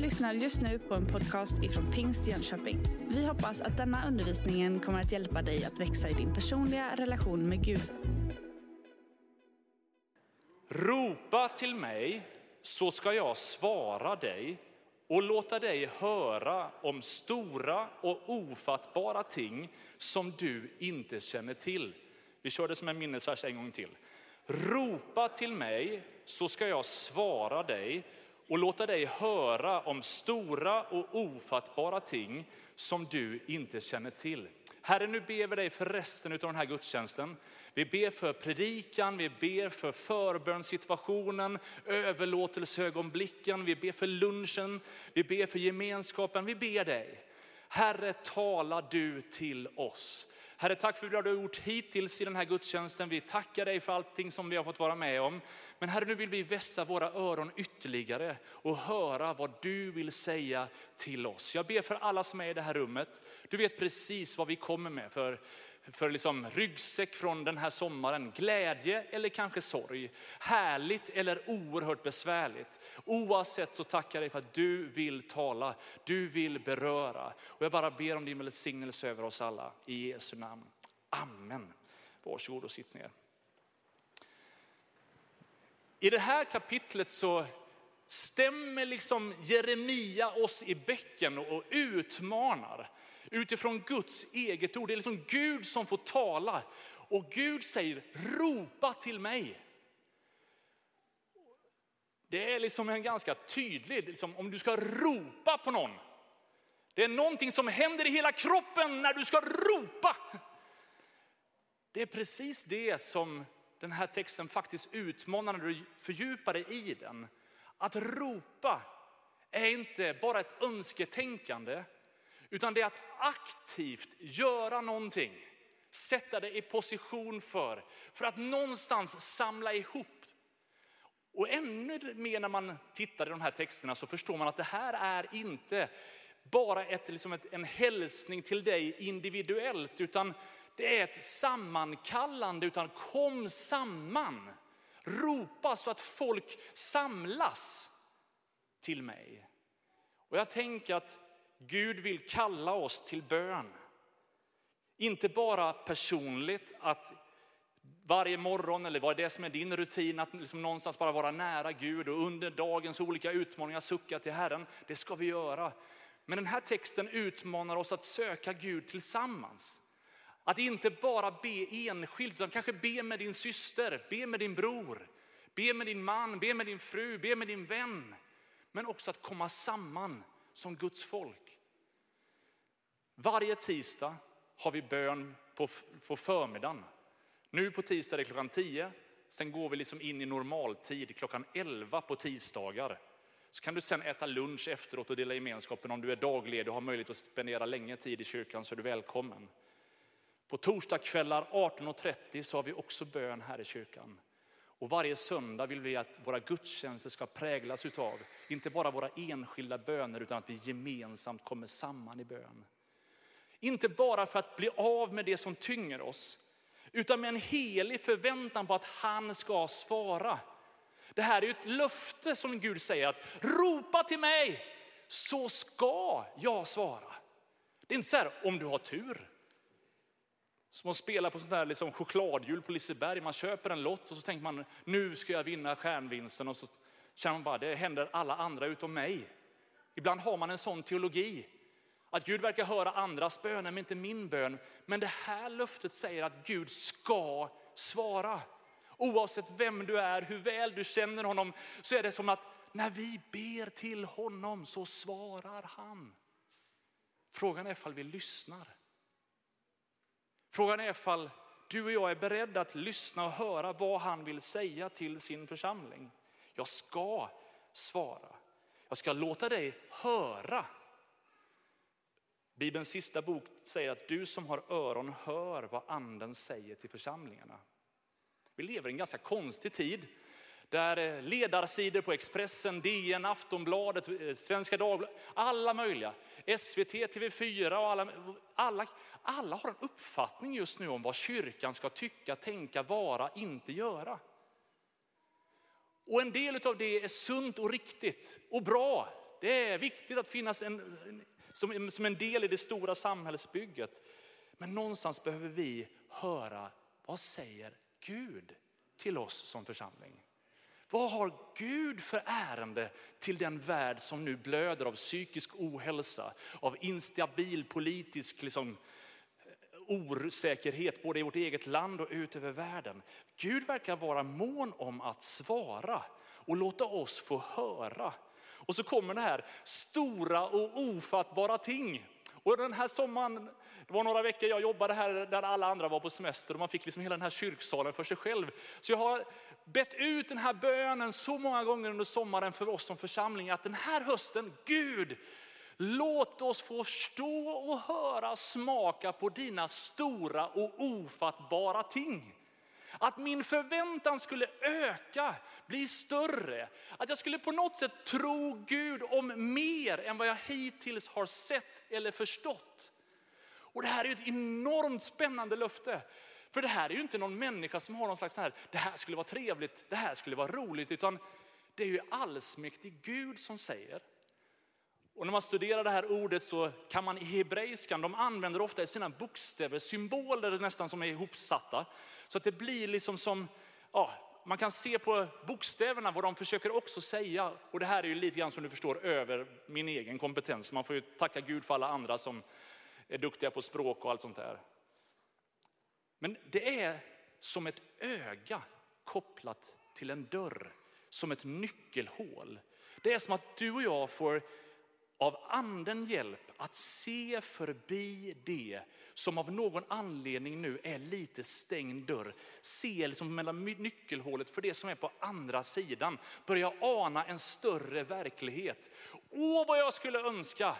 lyssnar just nu på en podcast ifrån Pingst Jönköping. Vi hoppas att denna undervisning kommer att hjälpa dig att växa i din personliga relation med Gud. Ropa till mig så ska jag svara dig och låta dig höra om stora och ofattbara ting som du inte känner till. Vi kör det som en minnesvers en gång till. Ropa till mig så ska jag svara dig och låta dig höra om stora och ofattbara ting som du inte känner till. Herre, nu ber vi dig för resten av den här gudstjänsten. Vi ber för predikan, vi ber för förbönssituationen, överlåtelseögonblicken, vi ber för lunchen, vi ber för gemenskapen. Vi ber dig, Herre tala du till oss. Herre, tack för det du har gjort hittills i den här gudstjänsten. Vi tackar dig för allting som vi har fått vara med om. Men Herre, nu vill vi vässa våra öron ytterligare och höra vad du vill säga till oss. Jag ber för alla som är i det här rummet. Du vet precis vad vi kommer med för för liksom ryggsäck från den här sommaren. Glädje eller kanske sorg. Härligt eller oerhört besvärligt. Oavsett så tackar jag dig för att du vill tala, du vill beröra. Och jag bara ber om din välsignelse över oss alla. I Jesu namn. Amen. Varsågod och sitt ner. I det här kapitlet så stämmer liksom Jeremia oss i bäcken och utmanar utifrån Guds eget ord. Det är liksom Gud som får tala och Gud säger ropa till mig. Det är liksom en ganska tydlig, liksom, om du ska ropa på någon. Det är någonting som händer i hela kroppen när du ska ropa. Det är precis det som den här texten faktiskt utmanar när du fördjupar dig i den. Att ropa är inte bara ett önsketänkande, utan det är att aktivt göra någonting. Sätta dig i position för, för att någonstans samla ihop. Och ännu mer när man tittar i de här texterna så förstår man att det här är inte bara ett, liksom ett, en hälsning till dig individuellt, utan det är ett sammankallande, utan kom samman. Ropa så att folk samlas till mig. Och jag tänker att Gud vill kalla oss till bön. Inte bara personligt, att varje morgon eller vad är det som är din rutin, att liksom någonstans bara vara nära Gud och under dagens olika utmaningar sucka till Herren. Det ska vi göra. Men den här texten utmanar oss att söka Gud tillsammans. Att inte bara be enskilt, utan kanske be med din syster, be med din bror, be med din man, be med din fru, be med din vän. Men också att komma samman som Guds folk. Varje tisdag har vi bön på, på förmiddagen. Nu på tisdag är det klockan 10. Sen går vi liksom in i normaltid klockan 11 på tisdagar. Så kan du sen äta lunch efteråt och dela gemenskapen. Om du är dagledig och har möjlighet att spendera länge tid i kyrkan så är du välkommen. På torsdagskvällar 18.30 så har vi också bön här i kyrkan. Och varje söndag vill vi att våra gudstjänster ska präglas utav, inte bara våra enskilda böner, utan att vi gemensamt kommer samman i bön. Inte bara för att bli av med det som tynger oss, utan med en helig förväntan på att han ska svara. Det här är ett löfte som Gud säger att ropa till mig så ska jag svara. Det är inte så här om du har tur. Som att spela på sånt där liksom chokladhjul på Liseberg. Man köper en lott och så tänker man nu ska jag vinna stjärnvinsten och så känner man bara det händer alla andra utom mig. Ibland har man en sån teologi. Att Gud verkar höra andras böner men inte min bön. Men det här löftet säger att Gud ska svara. Oavsett vem du är, hur väl du känner honom, så är det som att när vi ber till honom så svarar han. Frågan är ifall vi lyssnar. Frågan är ifall du och jag är beredda att lyssna och höra vad han vill säga till sin församling. Jag ska svara. Jag ska låta dig höra. Bibelns sista bok säger att du som har öron hör vad anden säger till församlingarna. Vi lever i en ganska konstig tid där eh, ledarsidor på Expressen, DN, Aftonbladet, eh, Svenska Dagbladet, alla möjliga, SVT, TV4 och alla, alla, alla har en uppfattning just nu om vad kyrkan ska tycka, tänka, vara, inte göra. Och en del av det är sunt och riktigt och bra. Det är viktigt att finnas en, som, som en del i det stora samhällsbygget. Men någonstans behöver vi höra, vad säger Gud till oss som församling? Vad har Gud för ärende till den värld som nu blöder av psykisk ohälsa, av instabil politisk liksom, eh, osäkerhet både i vårt eget land och ut över världen. Gud verkar vara mån om att svara och låta oss få höra. Och så kommer det här stora och ofattbara ting. Och den här sommaren, det var några veckor jag jobbade här där alla andra var på semester och man fick liksom hela den här kyrksalen för sig själv. Så jag har bett ut den här bönen så många gånger under sommaren för oss som församling att den här hösten, Gud, låt oss få förstå och höra, smaka på dina stora och ofattbara ting. Att min förväntan skulle öka, bli större. Att jag skulle på något sätt tro Gud om mer än vad jag hittills har sett eller förstått. Och det här är ett enormt spännande löfte. För det här är ju inte någon människa som har någon slags här, det här skulle vara trevligt, det här skulle vara roligt, utan det är ju allsmäktig Gud som säger. Och när man studerar det här ordet så kan man i hebreiskan, de använder ofta sina bokstäver, symboler nästan som är ihopsatta. Så att det blir liksom som, ja, man kan se på bokstäverna vad de försöker också säga. Och det här är ju lite grann som du förstår över min egen kompetens. Man får ju tacka Gud för alla andra som är duktiga på språk och allt sånt där. Men det är som ett öga kopplat till en dörr, som ett nyckelhål. Det är som att du och jag får av anden hjälp att se förbi det som av någon anledning nu är lite stängd dörr. Se liksom mellan nyckelhålet för det som är på andra sidan. Börja ana en större verklighet. Åh vad jag skulle önska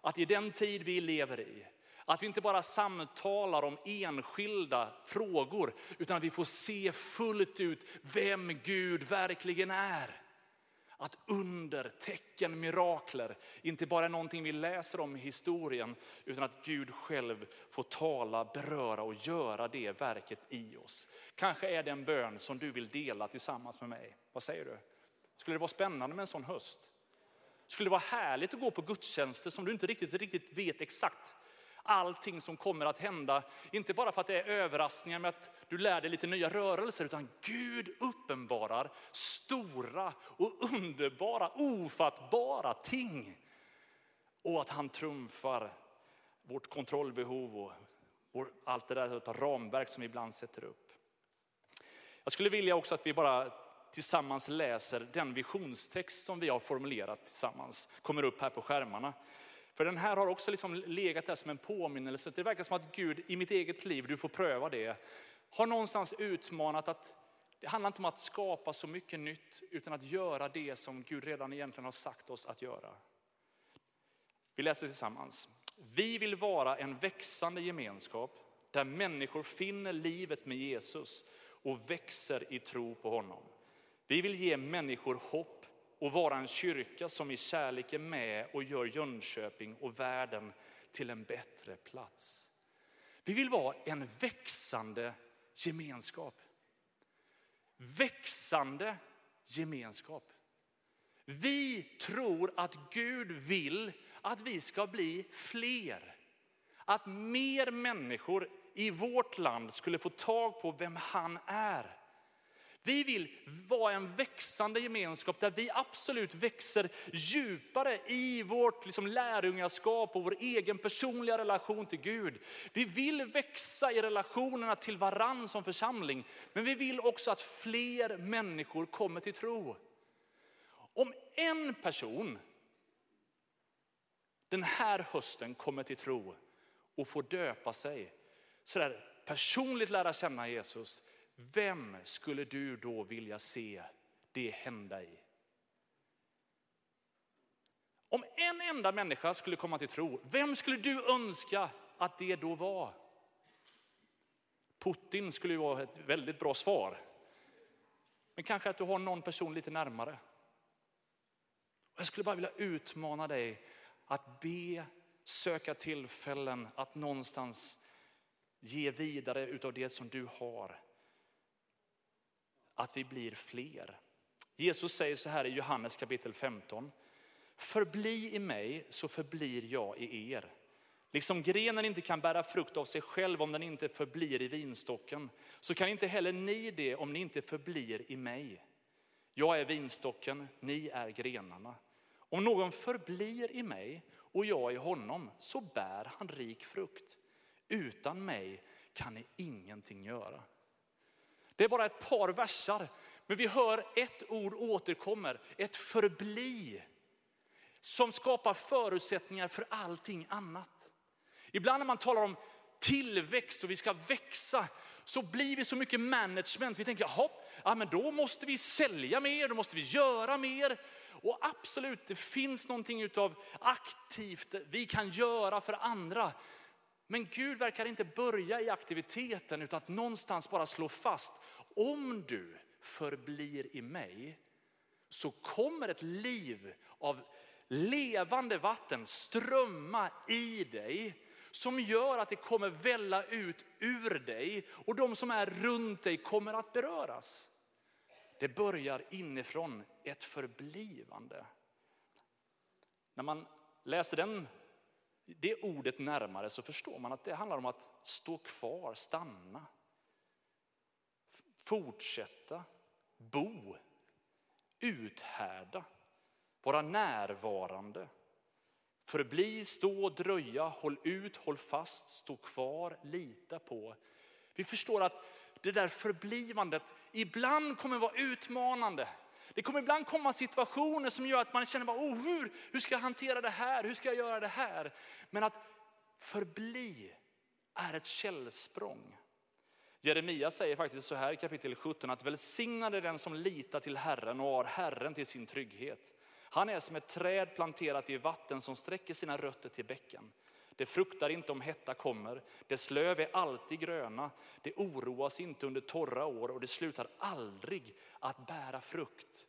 att i den tid vi lever i, att vi inte bara samtalar om enskilda frågor, utan att vi får se fullt ut vem Gud verkligen är. Att under, tecken, mirakler inte bara är någonting vi läser om i historien, utan att Gud själv får tala, beröra och göra det verket i oss. Kanske är det en bön som du vill dela tillsammans med mig. Vad säger du? Skulle det vara spännande med en sån höst? Skulle det vara härligt att gå på gudstjänster som du inte riktigt, riktigt vet exakt allting som kommer att hända. Inte bara för att det är överraskningar med att du lär dig lite nya rörelser, utan Gud uppenbarar stora och underbara, ofattbara ting. Och att han trumfar vårt kontrollbehov och allt det där ramverk som vi ibland sätter upp. Jag skulle vilja också att vi bara tillsammans läser den visionstext som vi har formulerat tillsammans. Kommer upp här på skärmarna. För den här har också liksom legat där som en påminnelse. Det verkar som att Gud i mitt eget liv, du får pröva det, har någonstans utmanat att det handlar inte om att skapa så mycket nytt, utan att göra det som Gud redan egentligen har sagt oss att göra. Vi läser tillsammans. Vi vill vara en växande gemenskap där människor finner livet med Jesus och växer i tro på honom. Vi vill ge människor hopp och vara en kyrka som i kärlek är med och gör Jönköping och världen till en bättre plats. Vi vill vara en växande gemenskap. Växande gemenskap. Vi tror att Gud vill att vi ska bli fler. Att mer människor i vårt land skulle få tag på vem han är. Vi vill vara en växande gemenskap där vi absolut växer djupare i vårt liksom, lärjungaskap och vår egen personliga relation till Gud. Vi vill växa i relationerna till varann som församling, men vi vill också att fler människor kommer till tro. Om en person den här hösten kommer till tro och får döpa sig, sådär personligt lära känna Jesus, vem skulle du då vilja se det hända i? Om en enda människa skulle komma till tro, vem skulle du önska att det då var? Putin skulle ju vara ett väldigt bra svar. Men kanske att du har någon person lite närmare. Jag skulle bara vilja utmana dig att be, söka tillfällen att någonstans ge vidare utav det som du har att vi blir fler. Jesus säger så här i Johannes kapitel 15. Förbli i mig så förblir jag i er. Liksom grenen inte kan bära frukt av sig själv om den inte förblir i vinstocken, så kan inte heller ni det om ni inte förblir i mig. Jag är vinstocken, ni är grenarna. Om någon förblir i mig och jag i honom så bär han rik frukt. Utan mig kan ni ingenting göra. Det är bara ett par versar, men vi hör ett ord återkommer, ett förbli, som skapar förutsättningar för allting annat. Ibland när man talar om tillväxt och vi ska växa, så blir vi så mycket management. Vi tänker, jaha, ja, men då måste vi sälja mer, då måste vi göra mer. Och absolut, det finns någonting utav aktivt vi kan göra för andra. Men Gud verkar inte börja i aktiviteten utan att någonstans bara slå fast, om du förblir i mig så kommer ett liv av levande vatten strömma i dig som gör att det kommer välla ut ur dig och de som är runt dig kommer att beröras. Det börjar inifrån ett förblivande. När man läser den, det ordet närmare så förstår man att det handlar om att stå kvar, stanna, fortsätta, bo, uthärda, vara närvarande. Förbli, stå, dröja, håll ut, håll fast, stå kvar, lita på. Vi förstår att det där förblivandet ibland kommer vara utmanande. Det kommer ibland komma situationer som gör att man känner, bara, oh, hur, hur ska jag hantera det här? Hur ska jag göra det här? Men att förbli är ett källsprång. Jeremia säger faktiskt så här i kapitel 17 att välsignad är den som litar till Herren och har Herren till sin trygghet. Han är som ett träd planterat vid vatten som sträcker sina rötter till bäcken. Det fruktar inte om hetta kommer, dess löv är alltid gröna, det oroas inte under torra år och det slutar aldrig att bära frukt.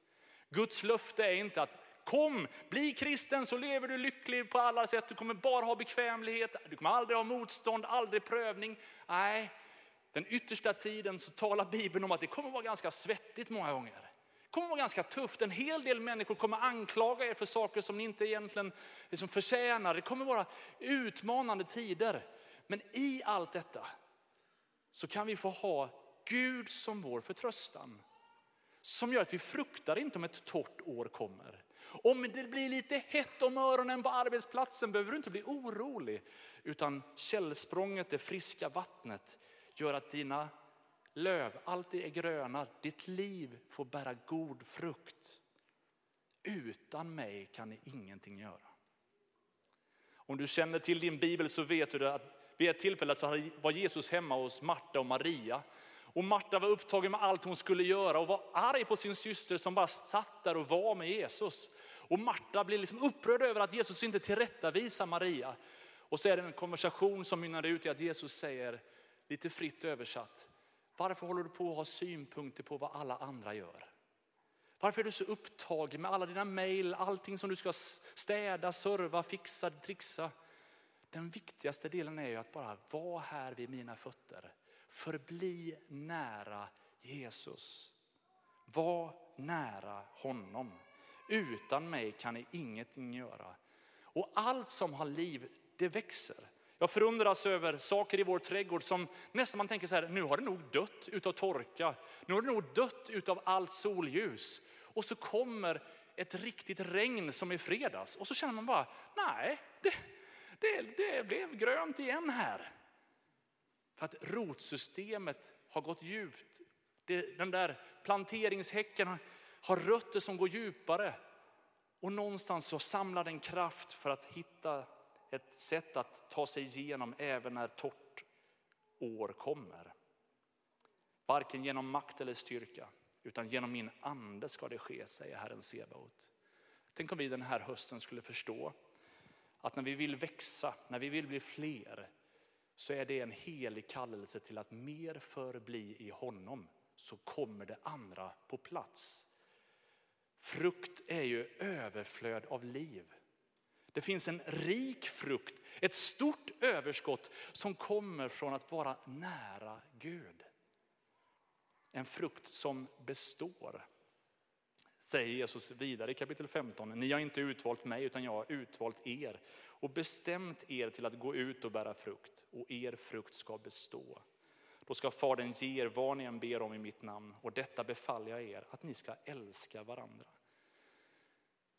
Guds löfte är inte att kom, bli kristen så lever du lycklig på alla sätt, du kommer bara ha bekvämlighet, du kommer aldrig ha motstånd, aldrig prövning. Nej, den yttersta tiden så talar Bibeln om att det kommer vara ganska svettigt många gånger. Det kommer vara ganska tufft. En hel del människor kommer anklaga er för saker som ni inte egentligen liksom förtjänar. Det kommer vara utmanande tider. Men i allt detta så kan vi få ha Gud som vår förtröstan. Som gör att vi fruktar inte om ett torrt år kommer. Om det blir lite hett om öronen på arbetsplatsen behöver du inte bli orolig. Utan källsprånget, det friska vattnet gör att dina löv allt det är gröna. Ditt liv får bära god frukt. Utan mig kan ni ingenting göra. Om du känner till din bibel så vet du att vid ett tillfälle så var Jesus hemma hos Marta och Maria. Och Marta var upptagen med allt hon skulle göra och var arg på sin syster som bara satt där och var med Jesus. Och Marta blir liksom upprörd över att Jesus inte tillrättavisar Maria. Och så är det en konversation som mynnar ut i att Jesus säger, lite fritt översatt, varför håller du på att ha synpunkter på vad alla andra gör? Varför är du så upptagen med alla dina mejl, allting som du ska städa, serva, fixa, trixa? Den viktigaste delen är ju att bara vara här vid mina fötter. Förbli nära Jesus. Var nära honom. Utan mig kan ni ingenting göra. Och allt som har liv, det växer. Jag förundras över saker i vår trädgård som nästan man tänker så här, nu har det nog dött utav torka. Nu har det nog dött utav allt solljus. Och så kommer ett riktigt regn som i fredags och så känner man bara, nej, det, det, det blev grönt igen här. För att rotsystemet har gått djupt. Det, den där planteringshäcken har rötter som går djupare. Och någonstans så samlar den kraft för att hitta ett sätt att ta sig igenom även när torrt år kommer. Varken genom makt eller styrka, utan genom min ande ska det ske, säger Herren Sebaot. Tänk om vi den här hösten skulle förstå att när vi vill växa, när vi vill bli fler, så är det en helig kallelse till att mer förbli i honom, så kommer det andra på plats. Frukt är ju överflöd av liv. Det finns en rik frukt, ett stort överskott som kommer från att vara nära Gud. En frukt som består. säger Jesus vidare i kapitel 15. Ni har inte utvalt mig utan jag har utvalt er och bestämt er till att gå ut och bära frukt och er frukt ska bestå. Då ska Fadern ge er vad ni än ber om i mitt namn och detta befaller jag er att ni ska älska varandra.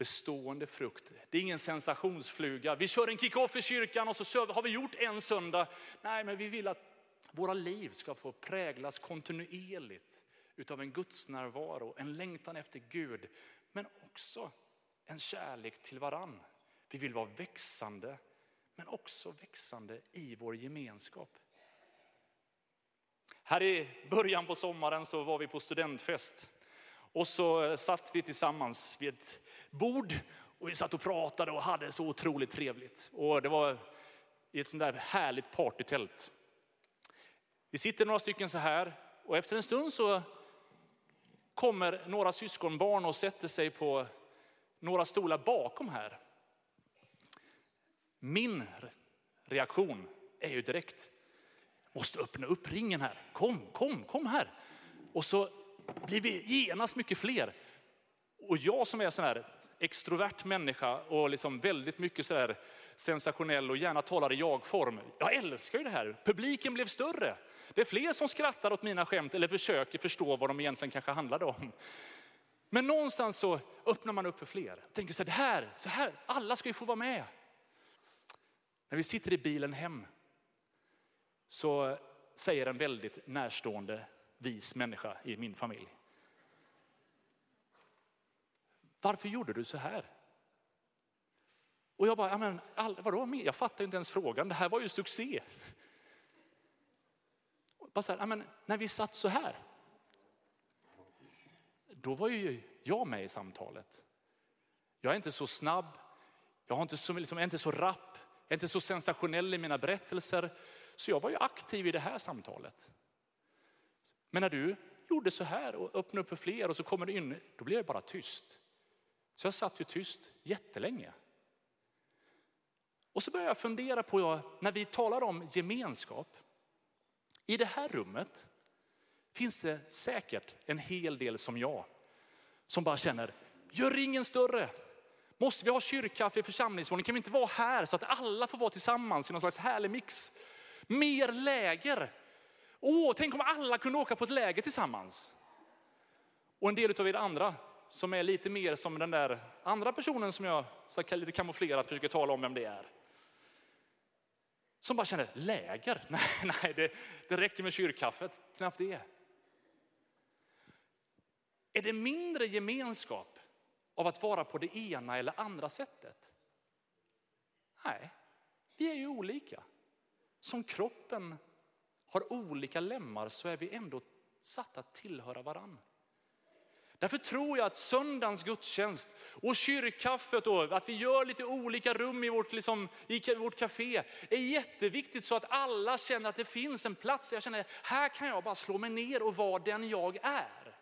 Bestående frukt. Det är ingen sensationsfluga. Vi kör en kick-off i kyrkan och så har vi gjort en söndag. Nej, men vi vill att våra liv ska få präglas kontinuerligt utav en gudsnärvaro, en längtan efter Gud, men också en kärlek till varann. Vi vill vara växande, men också växande i vår gemenskap. Här i början på sommaren så var vi på studentfest och så satt vi tillsammans vid ett bord och vi satt och pratade och hade så otroligt trevligt. Och det var i ett sånt där härligt partytält. Vi sitter några stycken så här och efter en stund så kommer några syskonbarn och sätter sig på några stolar bakom här. Min reaktion är ju direkt, måste öppna upp ringen här. Kom, kom, kom här. Och så blir vi genast mycket fler. Och jag som är sån här extrovert människa och liksom väldigt mycket så här sensationell och gärna talar i jag-form. Jag älskar ju det här. Publiken blev större. Det är fler som skrattar åt mina skämt eller försöker förstå vad de egentligen kanske handlade om. Men någonstans så öppnar man upp för fler. Tänker så här, det här, så här, alla ska ju få vara med. När vi sitter i bilen hem så säger en väldigt närstående vis människa i min familj. Varför gjorde du så här? Och jag bara, men, all, vadå, jag fattar inte ens frågan, det här var ju succé. Bara så här, men, när vi satt så här, då var ju jag med i samtalet. Jag är inte så snabb, jag, har inte så, liksom, jag är inte så rapp, jag är inte så sensationell i mina berättelser. Så jag var ju aktiv i det här samtalet. Men när du gjorde så här och öppnade upp för fler och så kommer du in, då blir jag bara tyst. Så jag satt ju tyst jättelänge. Och så började jag fundera på, när vi talar om gemenskap, i det här rummet finns det säkert en hel del som jag, som bara känner, gör ringen större. Måste vi ha kyrkkaffe i församlingsvåningen? Kan vi inte vara här så att alla får vara tillsammans i någon slags härlig mix? Mer läger. Åh, tänk om alla kunde åka på ett läger tillsammans. Och en del av er andra som är lite mer som den där andra personen som jag så lite kamouflerat försöker tala om vem det är. Som bara känner, läger? Nej, nej det, det räcker med kyrkkaffet. Knappt det. Är det mindre gemenskap av att vara på det ena eller andra sättet? Nej, vi är ju olika. Som kroppen har olika lemmar så är vi ändå satta att tillhöra varandra. Därför tror jag att söndagens gudstjänst och kyrkkaffet och att vi gör lite olika rum i vårt, liksom, i vårt café är jätteviktigt så att alla känner att det finns en plats. Jag känner här kan jag bara slå mig ner och vara den jag är.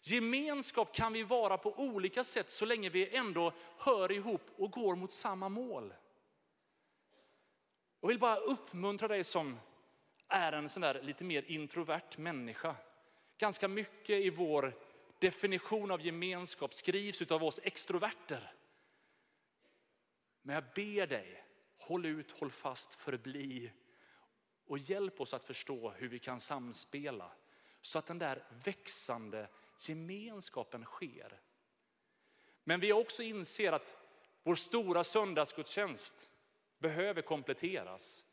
Gemenskap kan vi vara på olika sätt så länge vi ändå hör ihop och går mot samma mål. Jag vill bara uppmuntra dig som är en sån där lite mer introvert människa. Ganska mycket i vår definition av gemenskap skrivs av oss extroverter. Men jag ber dig, håll ut, håll fast, förbli och hjälp oss att förstå hur vi kan samspela så att den där växande gemenskapen sker. Men vi också inser att vår stora söndagsgudstjänst behöver kompletteras.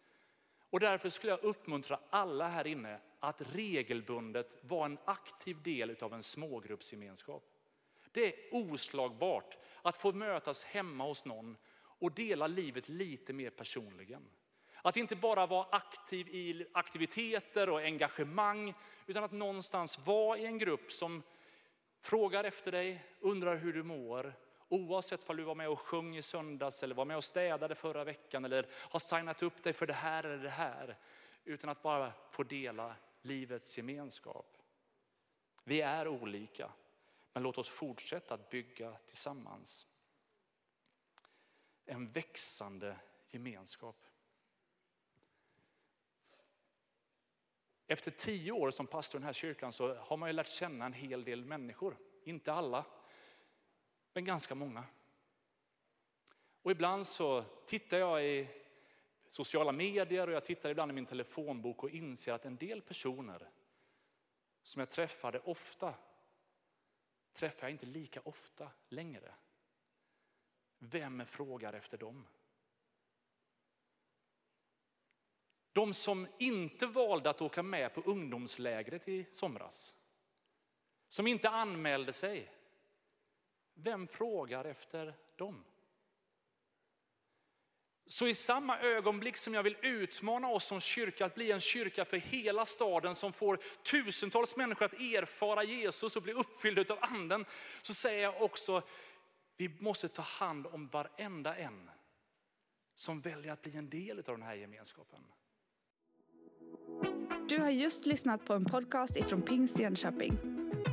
Och därför skulle jag uppmuntra alla här inne att regelbundet vara en aktiv del av en smågruppsgemenskap. Det är oslagbart att få mötas hemma hos någon och dela livet lite mer personligen. Att inte bara vara aktiv i aktiviteter och engagemang, utan att någonstans vara i en grupp som frågar efter dig, undrar hur du mår. Oavsett om du var med och sjöng i söndags eller var med och städade förra veckan eller har signat upp dig för det här eller det här. Utan att bara få dela livets gemenskap. Vi är olika, men låt oss fortsätta att bygga tillsammans. En växande gemenskap. Efter tio år som pastor i den här kyrkan så har man ju lärt känna en hel del människor. Inte alla, men ganska många. Och ibland så tittar jag i sociala medier och jag tittar ibland i min telefonbok och inser att en del personer som jag träffade ofta träffar jag inte lika ofta längre. Vem frågar efter dem? De som inte valde att åka med på ungdomslägret i somras. Som inte anmälde sig. Vem frågar efter dem? Så i samma ögonblick som jag vill utmana oss som kyrka att bli en kyrka för hela staden som får tusentals människor att erfara Jesus och bli uppfyllda av anden. Så säger jag också, vi måste ta hand om varenda en som väljer att bli en del av den här gemenskapen. Du har just lyssnat på en podcast ifrån Pingst Jönköping.